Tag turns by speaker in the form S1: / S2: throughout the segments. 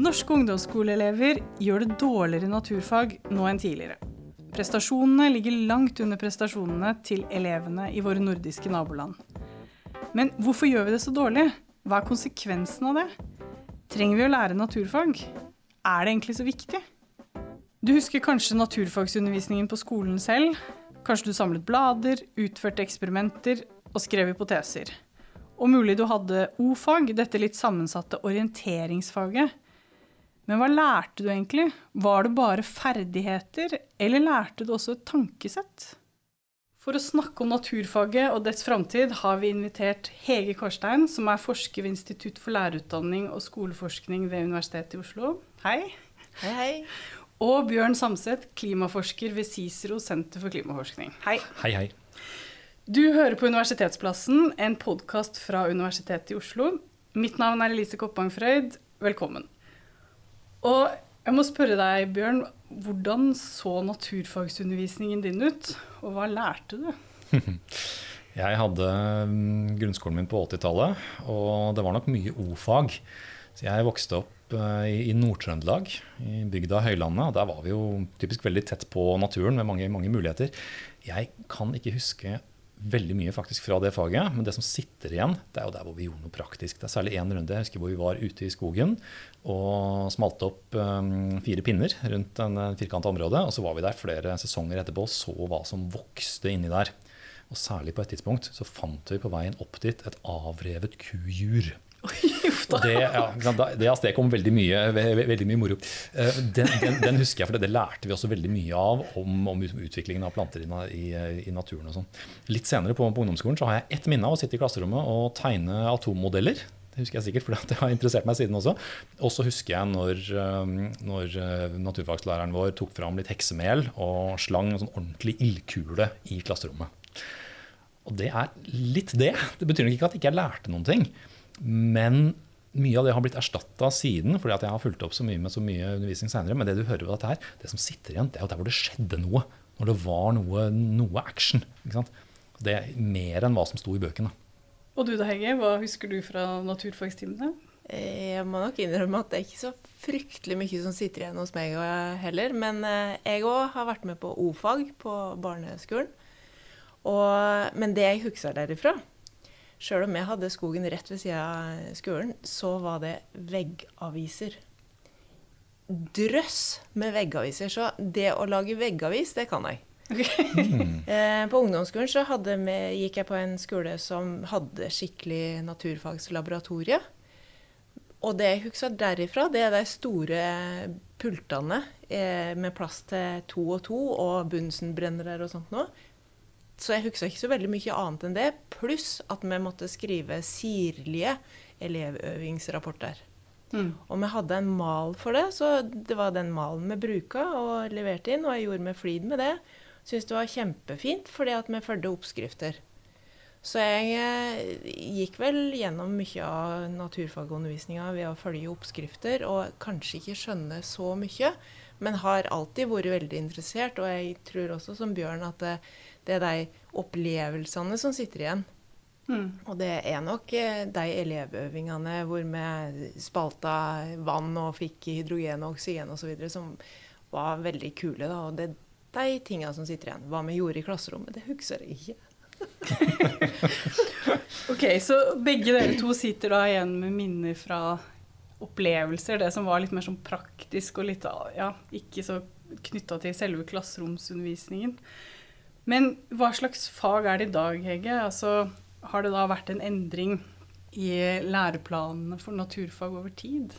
S1: Norske ungdomsskoleelever gjør det dårligere i naturfag nå enn tidligere. Prestasjonene ligger langt under prestasjonene til elevene i våre nordiske naboland. Men hvorfor gjør vi det så dårlig? Hva er konsekvensen av det? Trenger vi å lære naturfag? Er det egentlig så viktig? Du husker kanskje naturfagsundervisningen på skolen selv? Kanskje du samlet blader, utførte eksperimenter og skrev hypoteser? Og mulig du hadde o-fag, dette litt sammensatte orienteringsfaget. Men hva lærte du egentlig? Var det bare ferdigheter, eller lærte du også et tankesett? For å snakke om naturfaget og dets framtid har vi invitert Hege Kårstein, som er forsker ved Institutt for lærerutdanning og skoleforskning ved Universitetet i Oslo. Hei.
S2: Hei, hei.
S1: Og Bjørn Samset, klimaforsker ved Cicero senter for klimaforskning. Hei.
S3: Hei, hei.
S1: Du hører på Universitetsplassen, en podkast fra Universitetet i Oslo. Mitt navn er Elise Koppang Frøyd. Velkommen. Og jeg må spørre deg, Bjørn, hvordan så naturfagsundervisningen din ut? Og hva lærte du?
S3: Jeg hadde mm, grunnskolen min på 80-tallet, og det var nok mye o-fag. Så jeg vokste opp eh, i, Nord-Trøndelag, i bygda Høylandet. og Der var vi jo typisk veldig tett på naturen med mange, mange muligheter. Jeg kan ikke huske veldig mye faktisk fra det faget. Men det som sitter igjen, det er jo der hvor vi gjorde noe praktisk. Det er særlig én runde jeg husker hvor vi var ute i skogen og smalte opp um, fire pinner rundt en firkanta område. Og så var vi der flere sesonger etterpå og så hva som vokste inni der. Og særlig på et tidspunkt så fant vi på veien opp dit et avrevet kujur. Det, ja, det avstedkom veldig veldig mye moro. Eh, den, den, den, husker jeg, for det, lærte vi også veldig mye av om, om utviklingen av planter i, i, naturen. og sånn. Litt senere på, på, ungdomsskolen så har jeg ett minne av å sitte i klasserommet og tegne atommodeller. Det husker jeg sikkert, for det har interessert meg siden også. Og så husker jeg når, eh, når eh, naturfagslæreren vår tok fram litt heksemel og slang en sånn ordentlig ildkule i klasserommet. Og det er litt det. Det betyr nok ikke at jeg ikke lærte noen ting. Men mye av det har blitt erstatta siden, fordi at jeg har fulgt opp så mye med så mye undervisning senere. Men det du hører ved dette her, det som sitter igjen, det er jo der hvor det skjedde noe. Når det var noe, noe action. Det er mer enn hva som sto i bøkene.
S1: Og du da, Hege, hva husker du fra naturfagstimene?
S2: Eh, jeg må nok innrømme at det er ikke så fryktelig mye som sitter igjen hos meg heller. Men eh, jeg òg har vært med på o-fag på barneskolen. Og, men det jeg husker derifra, Sjøl om jeg hadde skogen rett ved sida av skolen, så var det veggaviser. Drøss med veggaviser. Så det å lage veggavis, det kan jeg. Okay. eh, på ungdomsskolen så vi, gikk jeg på en skole som hadde skikkelig naturfagslaboratorie. Og det jeg husker derifra, det er de store pultene eh, med plass til to og to, og Bunsenbrennere og sånt noe. Så jeg husker ikke så veldig mye annet enn det. Pluss at vi måtte skrive sirlige elevøvingsrapporter. Mm. Og vi hadde en mal for det, så det var den malen vi bruka og leverte inn. Og jeg gjorde meg flid med det. Syns det var kjempefint, fordi at vi fulgte oppskrifter. Så jeg eh, gikk vel gjennom mye av naturfagundervisninga ved å følge oppskrifter, og kanskje ikke skjønne så mye, men har alltid vært veldig interessert. Og jeg tror også, som Bjørn, at det, det er de opplevelsene som sitter igjen. Mm. Og det er nok eh, de elevøvingene hvor vi spalta vann og fikk hydrogen og oksygen osv. som var veldig kule. Da. Og det er de tingene som sitter igjen. Hva vi gjorde i klasserommet, det husker jeg ikke.
S1: ok, så begge dere to sitter da igjen med minner fra opplevelser. Det som var litt mer sånn praktisk og litt ja, ikke så knytta til selve klasseromsundervisningen. Men hva slags fag er det i dag, Hege? Altså, har det da vært en endring i læreplanene for naturfag over tid?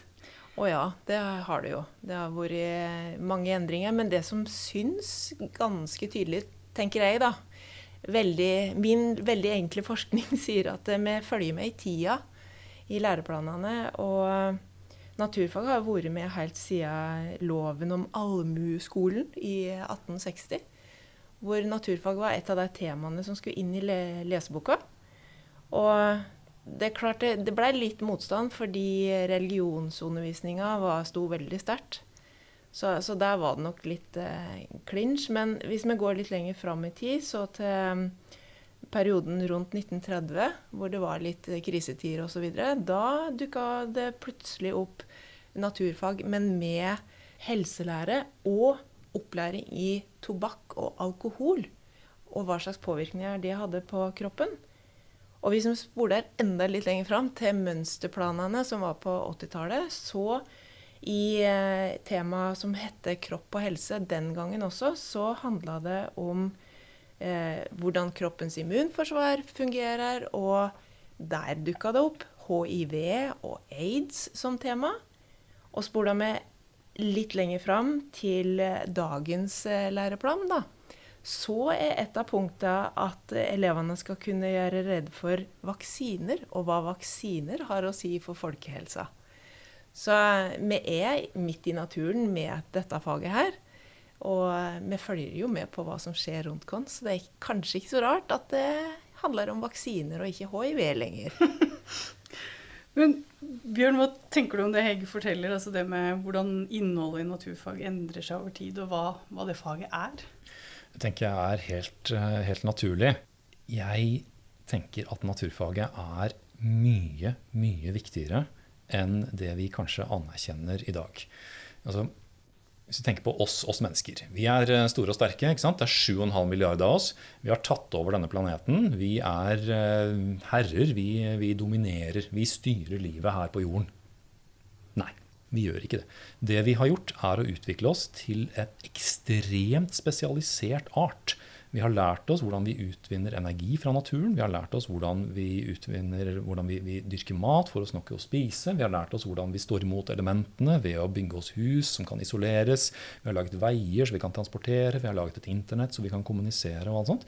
S2: Å ja, det har det jo. Det har vært mange endringer. Men det som syns ganske tydelig, tenker jeg, da veldig, Min veldig enkle forskning sier at vi følger med i tida i læreplanene. Og naturfag har vært med helt siden loven om allmueskolen i 1860 hvor naturfag var et av de temaene som skulle inn i le leseboka. Og det, klarte, det ble litt motstand fordi religionsundervisninga sto veldig sterkt. Så, så, der var det nok litt eh. Men hvis vi går litt lenger fram i tid, så til um, perioden rundt 1930, hvor det var litt krisetider osv., da dukka det plutselig opp naturfag, men med helselære og opplæring i tobakk og alkohol. Og hva slags påvirkninger det hadde på kroppen. Og hvis vi spoler enda litt lenger fram, til mønsterplanene som var på 80-tallet, så i eh, temaet som heter kropp og helse den gangen også, så handla det om eh, hvordan kroppens immunforsvar fungerer, og der dukka det opp hiv og aids som tema. Og spola vi litt lenger fram til eh, dagens eh, læreplan, da, så er et av punktene at elevene skal kunne gjøre rede for vaksiner, og hva vaksiner har å si for folkehelsa. Så eh, vi er midt i naturen med dette faget her. Og vi følger jo med på hva som skjer rundt oss, så det er kanskje ikke så rart at det handler om vaksiner og ikke hiv lenger.
S1: Men Bjørn, hva tenker du om det Hege forteller? Altså det med hvordan innholdet i naturfag endrer seg over tid, og hva, hva det faget er?
S3: Det tenker jeg er helt, eh, helt, naturlig. Jeg tenker at naturfaget er mye, mye viktigere enn det vi kanskje anerkjenner i dag. Altså, hvis vi tenker på oss, oss mennesker. Vi er eh, store og sterke. ikke sant? Det er 7,5 milliarder av oss. Vi har tatt over denne planeten. Vi er uh, herrer. Vi, vi, dominerer. Vi styrer livet her på jorden. Nei, vi gjør ikke det. Det vi har gjort, er å utvikle oss til en ekstremt spesialisert art vi har lært oss hvordan vi utvinner energi fra naturen. Vi har lært oss hvordan vi, utvinner, hvordan vi, vi dyrker mat for oss nok å spise. Vi har lært oss hvordan vi står imot elementene ved å bygge oss hus som kan isoleres. Vi har laget veier så vi kan transportere. Vi har laget et internett så vi kan kommunisere. og alt sånt.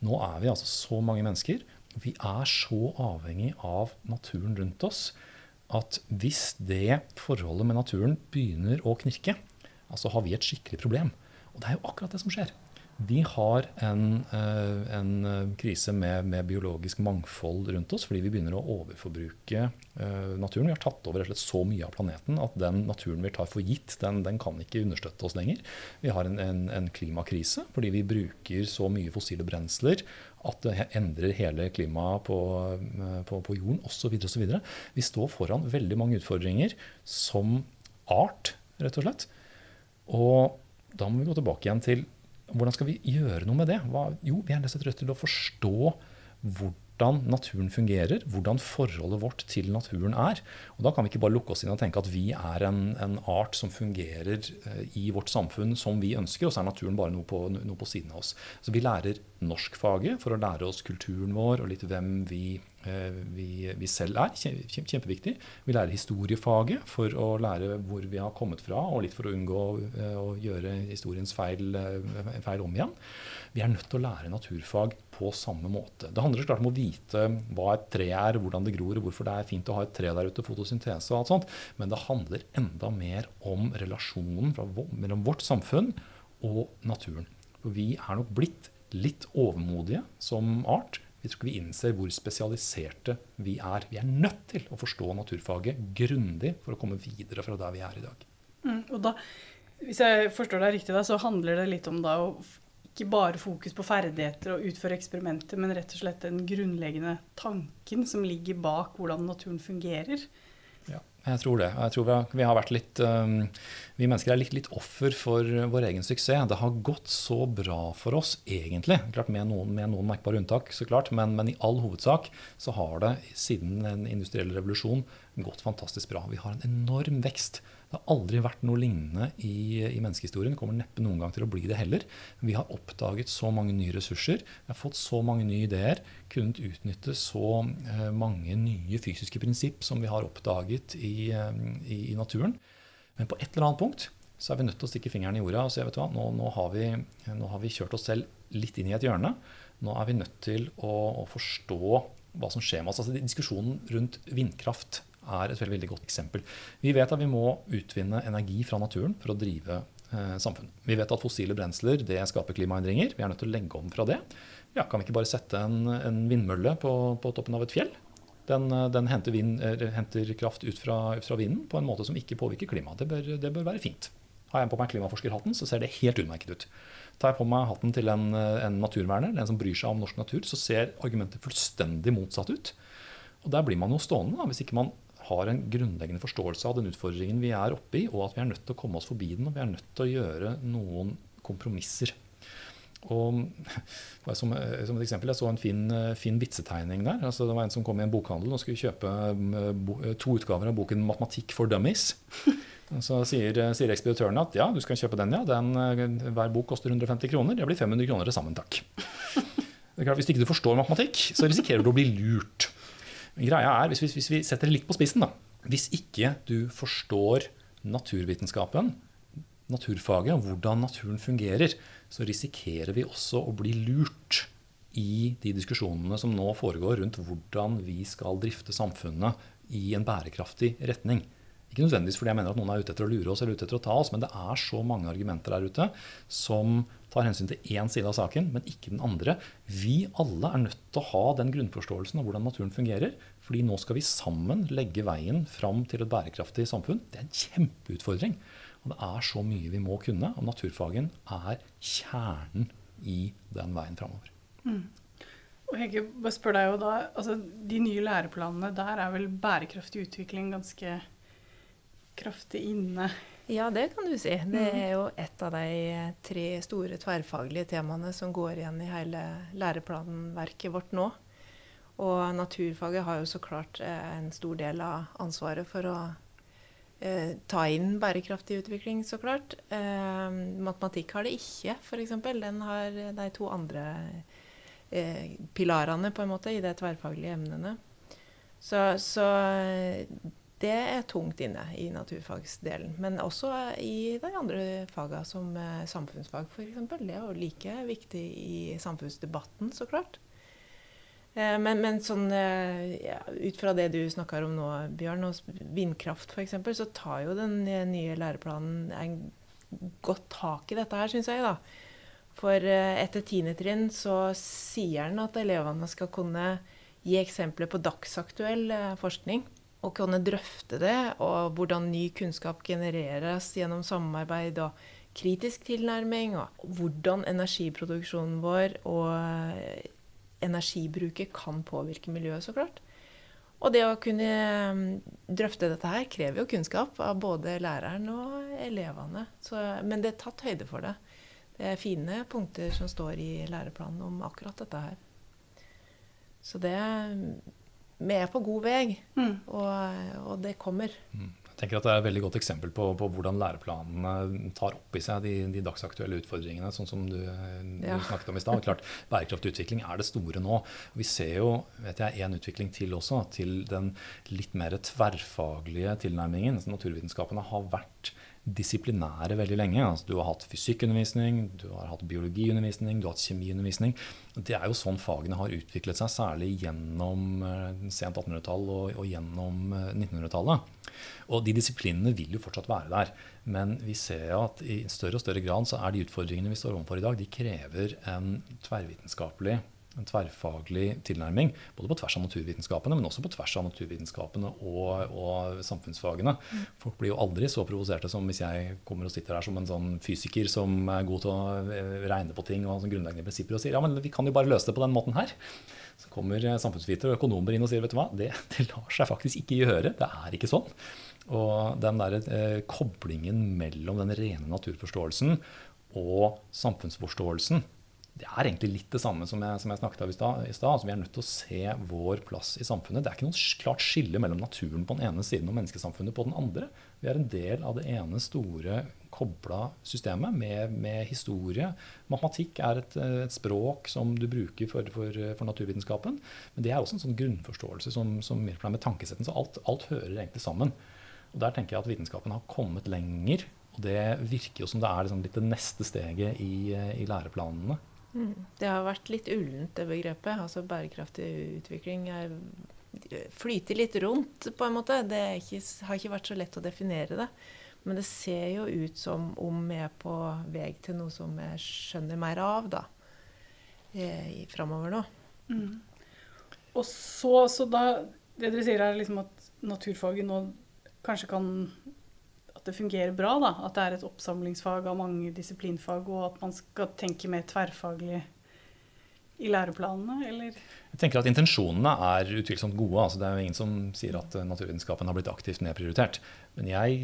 S3: Nå er vi altså så mange mennesker. Vi er så avhengig av naturen rundt oss at hvis det forholdet med naturen begynner å knirke, så har vi et skikkelig problem. Og det er jo akkurat det som skjer. Vi har en, eh, en eh, krise med, med, biologisk mangfold rundt oss fordi vi begynner å overforbruke uh, naturen. Vi har tatt over så mye av planeten at den naturen vi tar for gitt, den, den kan ikke understøtte oss lenger. Vi har en, en, en, klimakrise fordi vi bruker så mye fossile brensler at det endrer hele klimaet på, på, på jorden osv. Vi står foran veldig mange utfordringer som art, rett og slett. Og da må vi gå tilbake igjen til hvordan skal vi gjøre noe med det? Hva, jo, vi er nødt til å forstå hvordan naturen fungerer, hvordan forholdet vårt til naturen er. Og Da kan vi ikke bare lukke oss inn og tenke at vi er en, en art som fungerer eh, i vårt samfunn som vi ønsker, og så er naturen bare noe på, noe på siden av oss. Så Vi lærer norskfaget for å lære oss kulturen vår og litt hvem vi Eh, vi, vi, selv er. Kjempeviktig. Vi lærer historiefaget for å lære hvor vi har kommet fra, og litt for å unngå eh, å gjøre historiens feil, feil om igjen. Vi er nødt til å lære naturfag på samme måte. Det handler så klart om å vite hva et tre er, hvordan det gror, hvorfor det er fint å ha et tre der ute, fotosyntese og alt sånt. Men det handler enda mer om relasjonen fra, mellom vårt samfunn og naturen. For vi er nok blitt litt overmodige som art Vi tror ikke vi innser hvor spesialiserte vi er. Vi er nødt til å forstå naturfaget grundig for å komme videre fra der vi er i dag.
S1: Mm, og da, Hvis jeg forstår deg riktig, da, så handler det litt om da å ikke bare fokus på ferdigheter og utføre eksperimenter, men rett og slett den grunnleggende tanken som ligger bak hvordan naturen fungerer.
S3: Jeg tror det. Jeg tror vi har, vært litt um, Vi mennesker er litt, litt, offer for vår egen suksess. Det har gått så bra for oss, egentlig. Klart Med noen, med noen merkbare unntak, så klart, men, men, i all hovedsak så har det siden den industrielle revolusjon gått fantastisk bra. Vi har en enorm vekst det har aldri vært noe lignende i, i, menneskehistorien. Det kommer neppe noen gang til å bli det heller. Vi har oppdaget så mange nye ressurser. Vi har fått så mange nye ideer. Kunnet utnytte så eh, mange nye fysiske prinsipp som vi har oppdaget i, eh, i, i, naturen. Men på et eller annet punkt så er vi nødt til å stikke fingeren i jorda og si vet du hva, nå, nå, har vi, nå, har vi, kjørt oss selv litt inn i et hjørne. Nå er vi nødt til å, å forstå hva som skjer med oss. Altså, diskusjonen rundt vindkraft er et veldig, veldig godt eksempel. Vi vet at vi må utvinne energi fra naturen for å drive eh, samfunn. Vi vet at fossile brensler det skaper klimaendringer. Vi er nødt til å legge om fra det. Ja, kan vi ikke bare sette en, en vindmølle på, på, toppen av et fjell? Den, eh, den henter, vind, henter, kraft ut fra, ut fra, vinden på en måte som ikke påvirker klimaet. Det bør, det bør være fint. Har jeg på meg klimaforskerhatten, så ser det helt utmerket ut. Tar jeg på meg hatten til en, en naturverner, en som bryr seg om norsk natur, så ser argumentet fullstendig motsatt ut. Og der blir man jo stående da, hvis ikke man har en grunnleggende forståelse av den utfordringen vi er oppe i, og at vi er nødt til å komme oss forbi den, og vi er nødt til å gjøre noen kompromisser. Og som, som, et eksempel, Jeg så en fin, fin vitsetegning der. Altså, det var En som kom i en bokhandel og skulle kjøpe to utgaver av boken 'Matematikk for dummies'. Så sier, sier ekspeditøren at ja, du skal kjøpe den, ja. Den, hver bok koster 150 kroner. Det blir 500 kroner til sammen, takk. Klart, hvis ikke du forstår matematikk, så risikerer du å bli lurt. Greia er, hvis vi, hvis vi setter det litt på spissen, da. Hvis ikke du forstår naturvitenskapen, naturfaget, hvordan naturen fungerer, så risikerer vi også å bli lurt i de diskusjonene som nå foregår rundt hvordan vi skal drifte samfunnet i en bærekraftig retning. Ikke nødvendigvis fordi jeg mener at noen er ute etter å lure oss eller ute etter å ta oss, men det er så mange argumenter der ute som tar hensyn til én side av saken, men ikke den andre. Vi alle er nødt til å ha den grunnforståelsen av hvordan naturen fungerer. fordi nå skal vi sammen legge veien fram til et bærekraftig samfunn. Det er en kjempeutfordring. Og det er så mye vi må kunne, og naturfagen er kjernen i den veien framover.
S1: Mm. Og Hege, bare spør deg jo da, altså De nye læreplanene, der er vel bærekraftig utvikling ganske kraftig inne?
S2: Ja, det kan du si. Det mm. er jo et av de tre store tverrfaglige temaene som går igjen i hele læreplanverket vårt nå. Og naturfaget har jo så klart eh, en stor del av ansvaret for å eh, ta inn bærekraftig utvikling, så klart. Eh, matematikk har det ikke, f.eks. Den har de to andre eh, pilarene på en måte i de tverrfaglige emnene. Så, så, det er tungt inne i naturfagsdelen. Men også i de andre fagene, som eh, samfunnsfag f.eks. Det er jo like viktig i samfunnsdebatten, så klart. Eh, men, men sånn, eh, ja, ut fra det du snakker om nå, Bjørn, og vindkraft f.eks., så tar jo den nye læreplanen en godt tak i dette her, syns jeg. da. For etter tiende trinn så sier den at elevene skal kunne gi eksempler på dagsaktuell forskning. Og kunne drøfte det, og hvordan ny kunnskap genereres gjennom samarbeid og kritisk tilnærming. Og hvordan energiproduksjonen vår og energibruket kan påvirke miljøet, så klart. Og det å kunne mm, drøfte dette her krever jo kunnskap av både læreren og elevene. Så, men det er tatt høyde for det. Det er fine punkter som står i læreplanen om akkurat dette her. Så det Vi er på god vei, mm. og, og, det kommer.
S3: Jeg tenker at Det er et veldig godt eksempel på, på hvordan læreplanene tar opp i seg de, de dagsaktuelle utfordringene, sånn som du, du snakket om i sted. Klart, Bærekraftig utvikling er det store nå. Vi ser jo vet jeg, en utvikling til også, til den litt mer tverrfaglige tilnærmingen. Naturvitenskapene har vært disiplinære veldig lenge. Altså, du har hatt fysikkundervisning, du har hatt biologiundervisning, du har hatt kjemiundervisning. Det er jo sånn fagene har utviklet seg, særlig gjennom uh, sent 1800-tall og, og, gjennom 1900-tallet. Eh, og de disiplinene vil jo fortsatt være der. Men vi ser jo at i større og større grad så er de utfordringene vi står overfor i dag, de krever en tverrvitenskapelig en tverrfaglig tilnærming. Både på tvers av naturvitenskapene, men også på tvers av naturvitenskapene og, og samfunnsfagene. Mm. Folk blir jo aldri så provoserte som hvis jeg kommer og sitter her som en sånn fysiker som er god til å eh, regne på ting og har sånn grunnleggende prinsipper og sier ja, men vi kan jo bare løse det på den måten her. Så kommer samfunnsvitere og økonomer inn og sier vet du hva, det, det lar seg faktisk ikke gjøre. Det er ikke sånn. Og den der eh, koblingen mellom den rene naturforståelsen og samfunnsforståelsen det er egentlig litt det samme som jeg, som jeg snakket om i stad. Altså, vi er nødt til å se vår plass i samfunnet. Det er ikke noe klart skille mellom naturen på den ene siden og menneskesamfunnet på den andre. Vi er en del av det ene store kobla systemet med, med, historie. Matematikk er et, et, språk som du bruker for, for, for, naturvitenskapen. Men det er også en sånn grunnforståelse som, som hjelper deg med tankesetten. Så alt, alt hører egentlig sammen. Og Der tenker jeg at vitenskapen har kommet lenger. Og det virker jo som det er liksom litt det neste steget i, i læreplanene.
S2: Mm. Det har vært litt ullent, det begrepet. Altså bærekraftig utvikling er, flyter litt rundt, på en måte. Det ikke, har ikke vært så lett å definere det. Men det ser jo ut som om vi er på vei til noe som jeg skjønner mer av, da. Eh, framover nå. Mm.
S1: Og så, så da Det dere sier, er liksom at naturfaget nå kanskje kan at det fungerer bra. da, At det er et oppsamlingsfag av mange disiplinfag, og at man skal tenke mer tverrfaglig i læreplanene, eller?
S3: Jeg tenker at Intensjonene er utvilsomt gode. altså Det er jo ingen som sier at eh, naturvitenskapen har blitt aktivt nedprioritert. Men jeg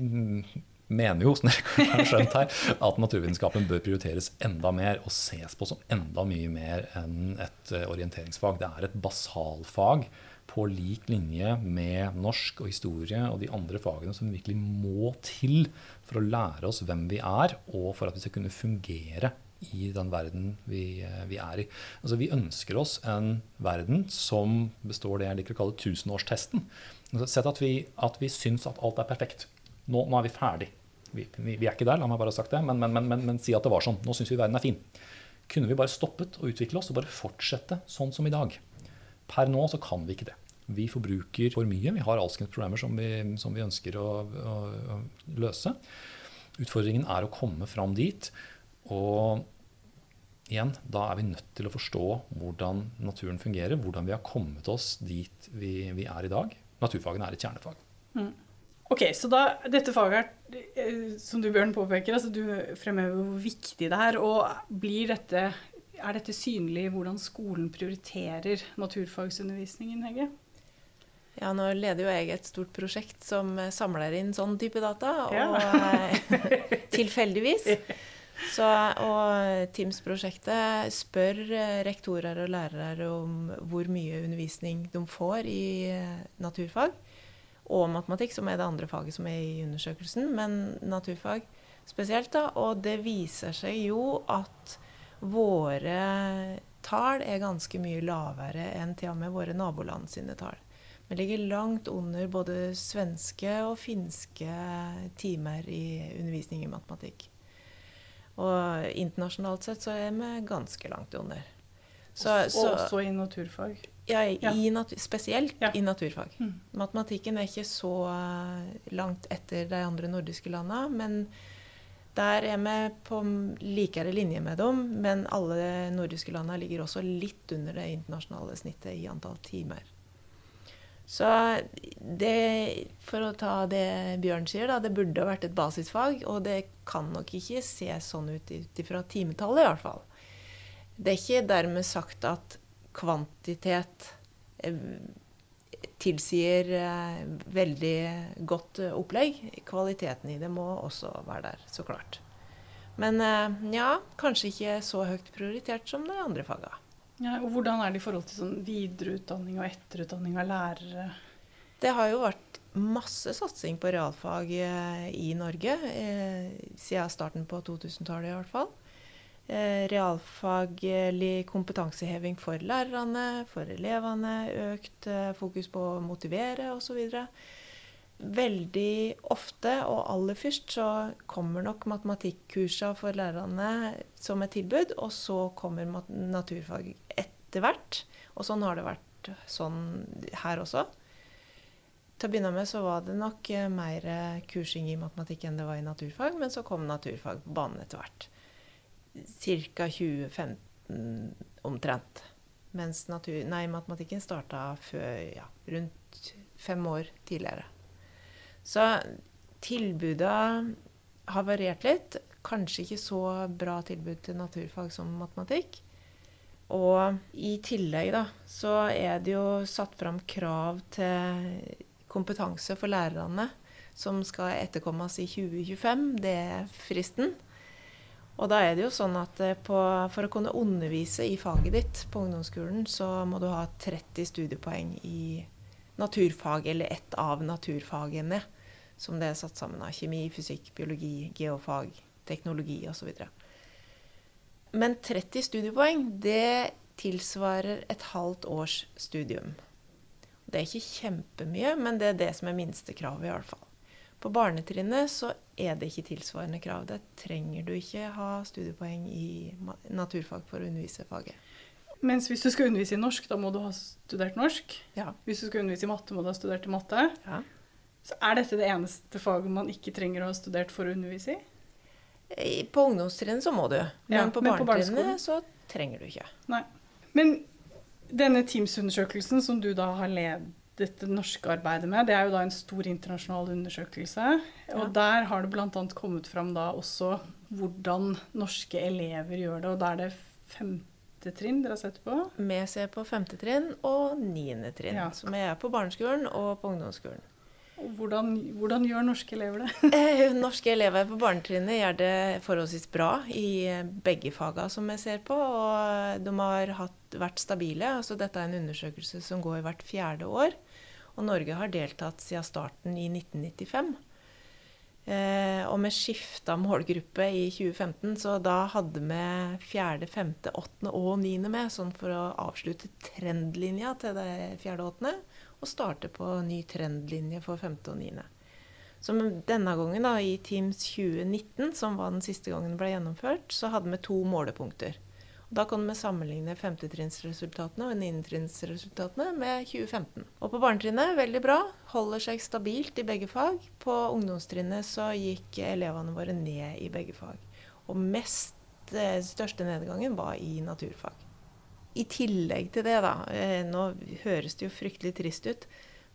S3: mener jo som dere har skjønt her, at naturvitenskapen bør prioriteres enda mer og ses på som enda mye mer enn et eh, orienteringsfag. Det er et basalfag på lik linje med norsk og historie og de andre fagene som virkelig må til for å lære oss hvem vi er, og for at vi skal kunne fungere i den verden vi, eh, vi er i. Altså, vi ønsker oss en verden som består det jeg liker å kalle tusenårstesten. Altså, sett at vi, at vi syns at alt er perfekt. Nå, nå er vi ferdig. Vi, vi, vi, er ikke der, la meg bare ha sagt det, men, men, men, men si at det var sånn. Nå syns vi verden er fin. Kunne vi bare stoppet å utvikle oss og bare fortsette sånn som i dag? Per nå så kan vi ikke det. Vi forbruker for mye. Vi har alskens problemer som vi, som vi ønsker å, å, å, løse. Utfordringen er å komme fram dit. Og igjen, da er vi nødt til å forstå hvordan naturen fungerer. Hvordan vi har kommet oss dit vi, vi er i dag. Naturfagene er et kjernefag.
S1: Mm. Ok, Så da, dette faget er, eh, som du Bjørn påpeker, altså du fremhever hvor viktig det er. Og blir dette, er dette synlig i hvordan skolen prioriterer naturfagsundervisningen, Hege?
S2: Ja, nå leder jo jeg et stort prosjekt som samler inn sånn type data. Og ja. tilfeldigvis. Så, og Teams-prosjektet spør rektorer og lærere om hvor mye undervisning de får i naturfag. Og matematikk, som er det andre faget som er i undersøkelsen. Men naturfag spesielt. da, Og det viser seg jo at våre tall er ganske mye lavere enn til og med våre naboland sine tall. Vi ligger langt under både svenske og finske timer i undervisning i matematikk. Og internasjonalt sett så er vi ganske langt under.
S1: Så, og også i naturfag?
S2: Ja, i nat spesielt ja. i naturfag. Mm. Matematikken er ikke så eh, langt etter de andre nordiske landene, men der er vi på likere linje med dem. Men alle nordiske landene ligger også litt under det internasjonale snittet i antall timer. Så det, for å ta det Bjørn sier, da, det burde vært et basisfag. Og det kan nok ikke se sånn ut ut ifra timetallet, i hvert fall. Det er ikke dermed sagt at kvantitet tilsier eh, veldig godt opplegg. Kvaliteten i det må også være der, så klart. Men eh, ja, kanskje ikke så høyt prioritert som de andre faga.
S1: Ja, og Hvordan er det i forhold til sånn videreutdanning og etterutdanning av lærere?
S2: Det har jo vært masse satsing på realfag eh, i Norge eh, siden starten på 2000-tallet i hvert fall. Eh, realfaglig kompetanseheving for lærerne, for elevene, økt eh, fokus på å motivere osv. Veldig ofte, og aller først, så kommer nok matematikkursa for lærerne som et tilbud, og så kommer naturfag etter hvert. Og sånn har det vært sånn her også. Til å begynne med så var det nok eh, mer kursing i matematikk enn det var i naturfag, men så kom naturfag på banen etter hvert. Ca. 2015 omtrent. Mens natur, nei, matematikken starta ja, rundt fem år tidligere. Så tilbudet har variert litt. Kanskje ikke så bra tilbud til naturfag som matematikk. Og i tillegg da, så er det jo satt fram krav til kompetanse for lærerne som skal etterkommes i 2025. Det er fristen. Og da er det jo sånn at eh, på, for å kunne undervise i faget ditt på ungdomsskolen, så må du ha 30 studiepoeng i naturfag, eller ett av naturfagene som det er satt sammen av. Kjemi, fysikk, biologi, geofag, teknologi osv. Men 30 studiepoeng, det tilsvarer et halvt års studium. Det er ikke kjempemye, men det er det som er minstekravet, i hvert fall. På barnetrinnet så er det ikke tilsvarende krav. Det trenger du ikke ha studiepoeng i naturfag for å undervise faget.
S1: Mens hvis du skal undervise i norsk, da må du ha studert norsk.
S2: Ja.
S1: Hvis du skal undervise i matte, må du ha studert i matte.
S2: Ja.
S1: Så er dette det eneste faget man ikke trenger å ha studert for å undervise i?
S2: På ungdomstrinnet så må du, men ja, på barnetrinnet så trenger du ikke.
S1: Nei. Men denne Teams-undersøkelsen som du da har ledet det norske arbeidet med, det er jo da en stor internasjonal undersøkelse. Og ja. der har det bl.a. kommet fram da også hvordan norske elever gjør det. Og da er det femte trinn dere har sett på?
S2: Vi ser på femte trinn og niende trinn.
S1: Ja.
S2: Så vi er på barneskolen og på ungdomsskolen.
S1: Hvordan, hvordan gjør norske elever det?
S2: Eh, Norske elever på barnetrinnet gjør det forholdsvis bra i eh, begge fagene som jeg ser på. Og de har hatt, vært stabile. Altså, dette er en undersøkelse som går hvert fjerde år. Og Norge har deltatt siden starten i 1995. Eh, og vi skifta målgruppe i 2015, så da hadde vi fjerde, femte, åttende og niende med. Sånn for å avslutte trendlinja til det fjerde åttende. Og starte på ny trendlinje for 5. og 9. Så denne gangen, da, i Teams 2019, som var den siste gangen det ble gjennomført, så hadde vi to målepunkter. Og da kan vi sammenligne femtetrinnsresultatene og niendetrinnsresultatene med 2015. Og på barnetrinnet veldig bra. Holder seg stabilt i begge fag. På ungdomstrinnet så gikk elevene våre ned i begge fag. Og mest eh, største nedgangen var i naturfag. I tillegg til det, da eh, Nå høres det jo fryktelig trist ut,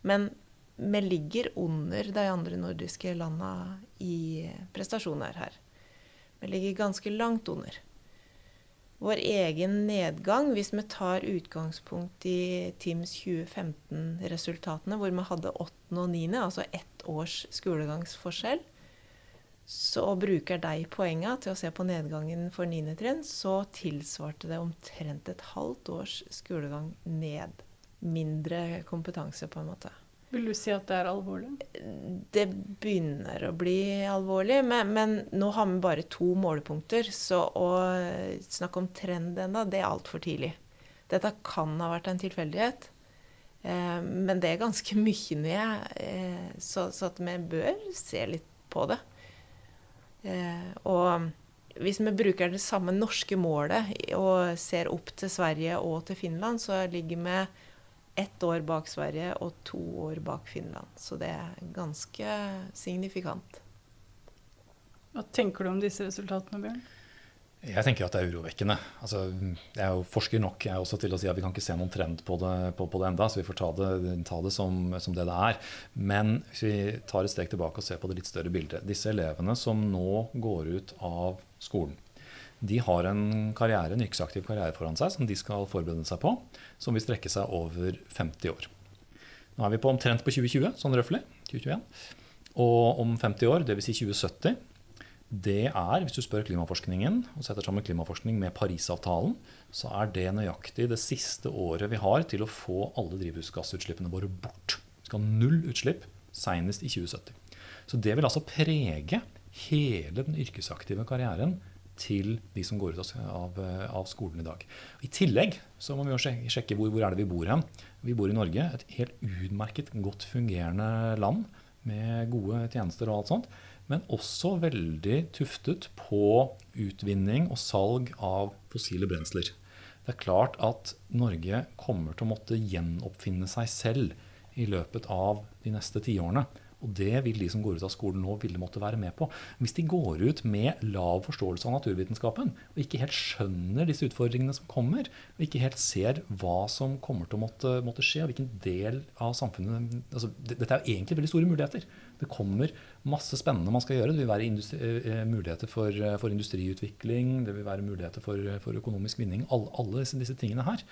S2: men vi ligger under de andre nordiske landa i prestasjoner her. Vi ligger ganske langt under. Vår egen nedgang, hvis vi tar utgangspunkt i Teams 2015-resultatene, hvor vi hadde 8. og 9., altså ett års skolegangsforskjell, så bruker de poenga til å se på nedgangen for 9. trinn, så tilsvarte det omtrent et halvt års skolegang ned. Mindre kompetanse, på en måte.
S1: Vil du si at det er alvorlig?
S2: Det begynner å bli alvorlig, men, men nå har vi bare to målepunkter, så å snakke om trend ennå, det er altfor tidlig. Dette kan ha vært en tilfeldighet, eh, men det er ganske mye ned, eh, så, så at vi bør se litt på det. Eh, og hvis vi bruker det samme norske målet og ser opp til Sverige og til Finland, så ligger vi ett år bak Sverige og to år bak Finland. Så det er ganske signifikant.
S1: Hva tenker du om disse resultatene, Bjørn?
S3: Jeg tenker at det er urovekkende. Altså, jeg er jo forsker nok jeg er også til å si at vi kan ikke se noen trend på det, på, på det enda, så vi får ta det, ta det som, som, det det er. Men hvis vi tar et steg tilbake og ser på det litt større bildet. Disse elevene som nå går ut av skolen, de har en karriere, en yrkesaktiv karriere foran seg som de skal forberede seg på, som vil strekke seg over 50 år. Nå er vi på omtrent på 2020, sånn røftlig. 2021. Og om 50 år, dvs. Si 2070 det er, hvis du spør klimaforskningen og setter sammen klimaforskning med Parisavtalen, så er det nøyaktig det siste året vi har til å få alle drivhusgassutslippene våre bort. Vi skal ha null utslipp senest i 2070. Så det vil altså prege hele den yrkesaktive karrieren til de som går ut av, av skolen i dag. I tillegg så må vi jo sjekke hvor, hvor er det vi bor hen. Vi bor i Norge, et helt utmerket, godt fungerende land med gode tjenester og alt sånt men også veldig tuftet på utvinning og salg av fossile brensler. Det er klart at Norge kommer til å måtte gjenoppfinne seg selv i løpet av de neste tiårene. Og det vil de som går ut av skolen nå, ville måtte være med på. Hvis de går ut med lav forståelse av naturvitenskapen, og ikke helt skjønner disse utfordringene som kommer, og ikke helt ser hva som kommer til å måtte, måtte skje, og hvilken del av samfunnet altså, Dette er jo egentlig veldig store muligheter. Det kommer masse spennende man skal gjøre. Det vil være industri, muligheter for, for, industriutvikling, det vil være muligheter for, for økonomisk vinning. Alle, alle disse, disse tingene her.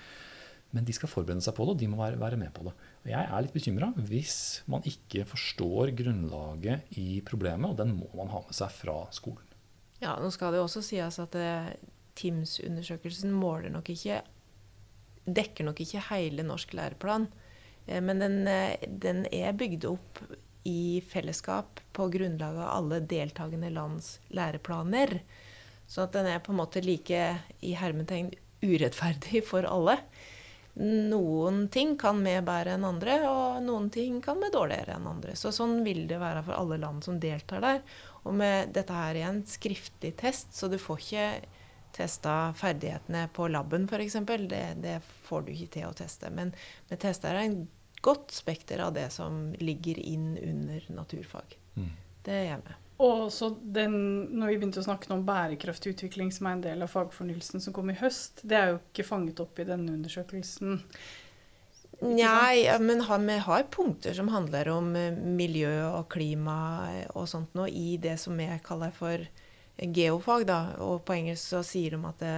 S3: Men de skal forberede seg på det, og de må være, være med på det. Og jeg er litt bekymra hvis man ikke forstår grunnlaget i problemet, og den må man ha med seg fra skolen.
S2: Ja, nå skal det jo også sies at TIMS-undersøkelsen måler nok ikke dekker nok ikke hele norsk læreplan. Men den, den er bygd opp i fellesskap på grunnlag av alle deltakende lands læreplaner. Så at den er på en måte like i hermetegn urettferdig for alle. Noen ting kan med bedre enn andre, og noen ting kan med dårligere enn andre. Så sånn vil det være for alle land som deltar der. Og med dette her er en skriftlig test, så du får ikke testa ferdighetene på laben f.eks. Det, det får du ikke til å teste. Men med tester er en godt spekter av det som ligger inn under naturfag. Mm. Det gjør vi.
S1: Og så den, når vi begynte å snakke om bærekraftig utvikling, som er en del av fagfornyelsen som kom i høst, det er jo ikke fanget opp i denne undersøkelsen?
S2: Nei, men vi har punkter som handler om miljø og klima og sånt nå, i det som jeg kaller for geofag, da, og på engelsk så sier de at det,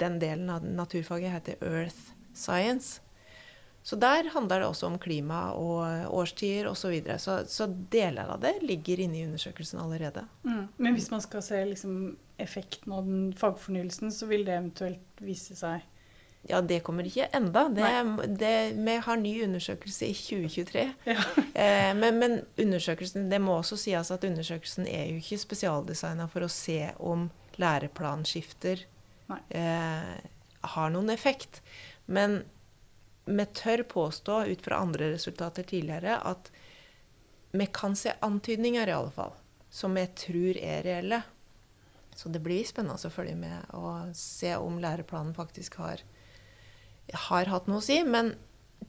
S2: den delen av naturfaget heter Earth Science. Så der handler det også om klima og årstider osv. Så, videre. så Så deler av det ligger inne i undersøkelsen allerede.
S1: Mm. Men hvis man skal se liksom, effekten av den fagfornyelsen, så vil det eventuelt vise seg
S2: ja, det kommer ikke enda. Det, det, vi har ny undersøkelse i 2023. Ja. eh, men, men, undersøkelsen, det må også sies at undersøkelsen er jo ikke spesialdesigna for å se om læreplanskifter eh, har noen effekt. Men vi tør påstå, ut fra andre resultater tidligere, at vi kan se antydninger, i alle fall, som vi tror er reelle. Så det blir spennende å følge med og se om læreplanen faktisk har, har hatt noe å si. Men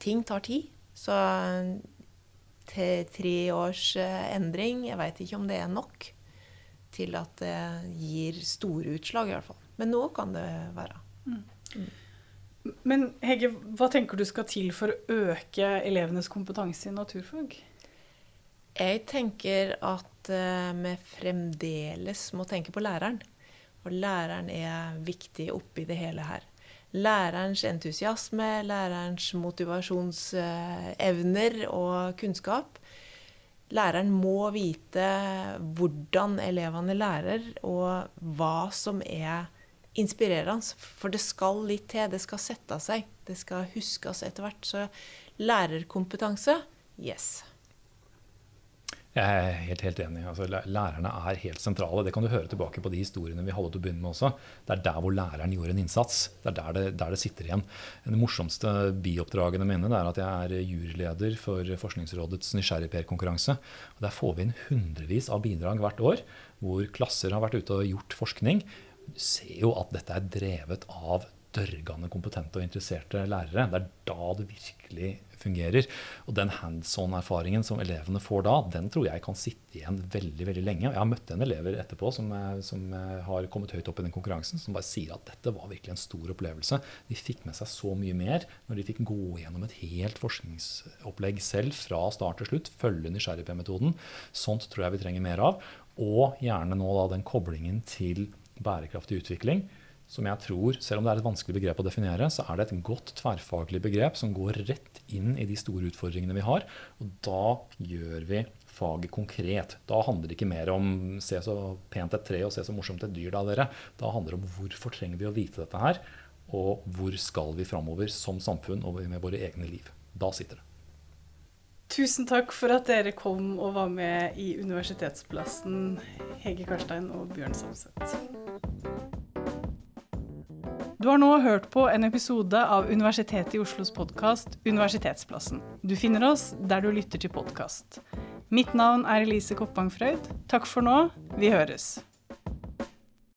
S2: ting tar tid. Så til tre års eh, endring Jeg veit ikke om det er nok til at det gir store utslag, i hvert fall. Men nå kan det være. Mm.
S1: Men Hege, hva tenker du skal til for å øke elevenes kompetanse i naturfag?
S2: Jeg tenker at vi fremdeles må tenke på læreren. Og læreren er viktig oppi det hele her. Lærerens entusiasme, lærerens motivasjonsevner uh, og kunnskap. Læreren må vite hvordan elevene lærer, og hva som er inspirerende. For det skal litt til. Det skal sette seg. Det skal huskes etter hvert. Så lærerkompetanse yes.
S3: Jeg er helt, helt enig. Altså, lærerne er helt sentrale. Det kan du høre tilbake på de historiene vi til å begynne med også. Det er der hvor læreren gjorde en innsats. Det er der det, der det sitter igjen. Det morsomste bioppdragene mine er at jeg er juryleder for Forskningsrådets nysgjerrigper-konkurranse. Der får vi inn hundrevis av bidrag hvert år, hvor klasser har vært ute og gjort forskning ser jo at dette er drevet av dørgende kompetente og interesserte lærere. Det er da det virkelig fungerer. Og den hands on-erfaringen som elevene får da, den tror jeg kan sitte igjen veldig veldig lenge. Jeg har møtt en elever etterpå som, som, har kommet høyt opp i den konkurransen, som bare sier at dette var virkelig en stor opplevelse. De fikk med seg så mye mer når de fikk gå gjennom et helt forskningsopplegg selv fra start til slutt. Følge nysgjerrigp-metoden. Sånt tror jeg vi trenger mer av. Og gjerne nå da den koblingen til bærekraftig utvikling, som jeg tror, selv om det er et vanskelig begrep å definere, så er det et godt tverrfaglig begrep som går rett inn i de store utfordringene vi har. Og da gjør vi faget konkret. Da handler det ikke mer om se så pent et tre og se så morsomt et dyr da, dere. Da handler det om hvorfor trenger vi å vite dette her, og hvor skal vi framover som samfunn og med våre egne liv. Da sitter det.
S1: Tusen takk for at dere kom og var med i Universitetsplassen, Hege Karstein og Bjørn Samset. Du har nå hørt på en episode av Universitetet i Oslos podkast Universitetsplassen. Du finner oss der du lytter til podkast. Mitt navn er Elise Koppang Frøyd. Takk for nå. Vi høres.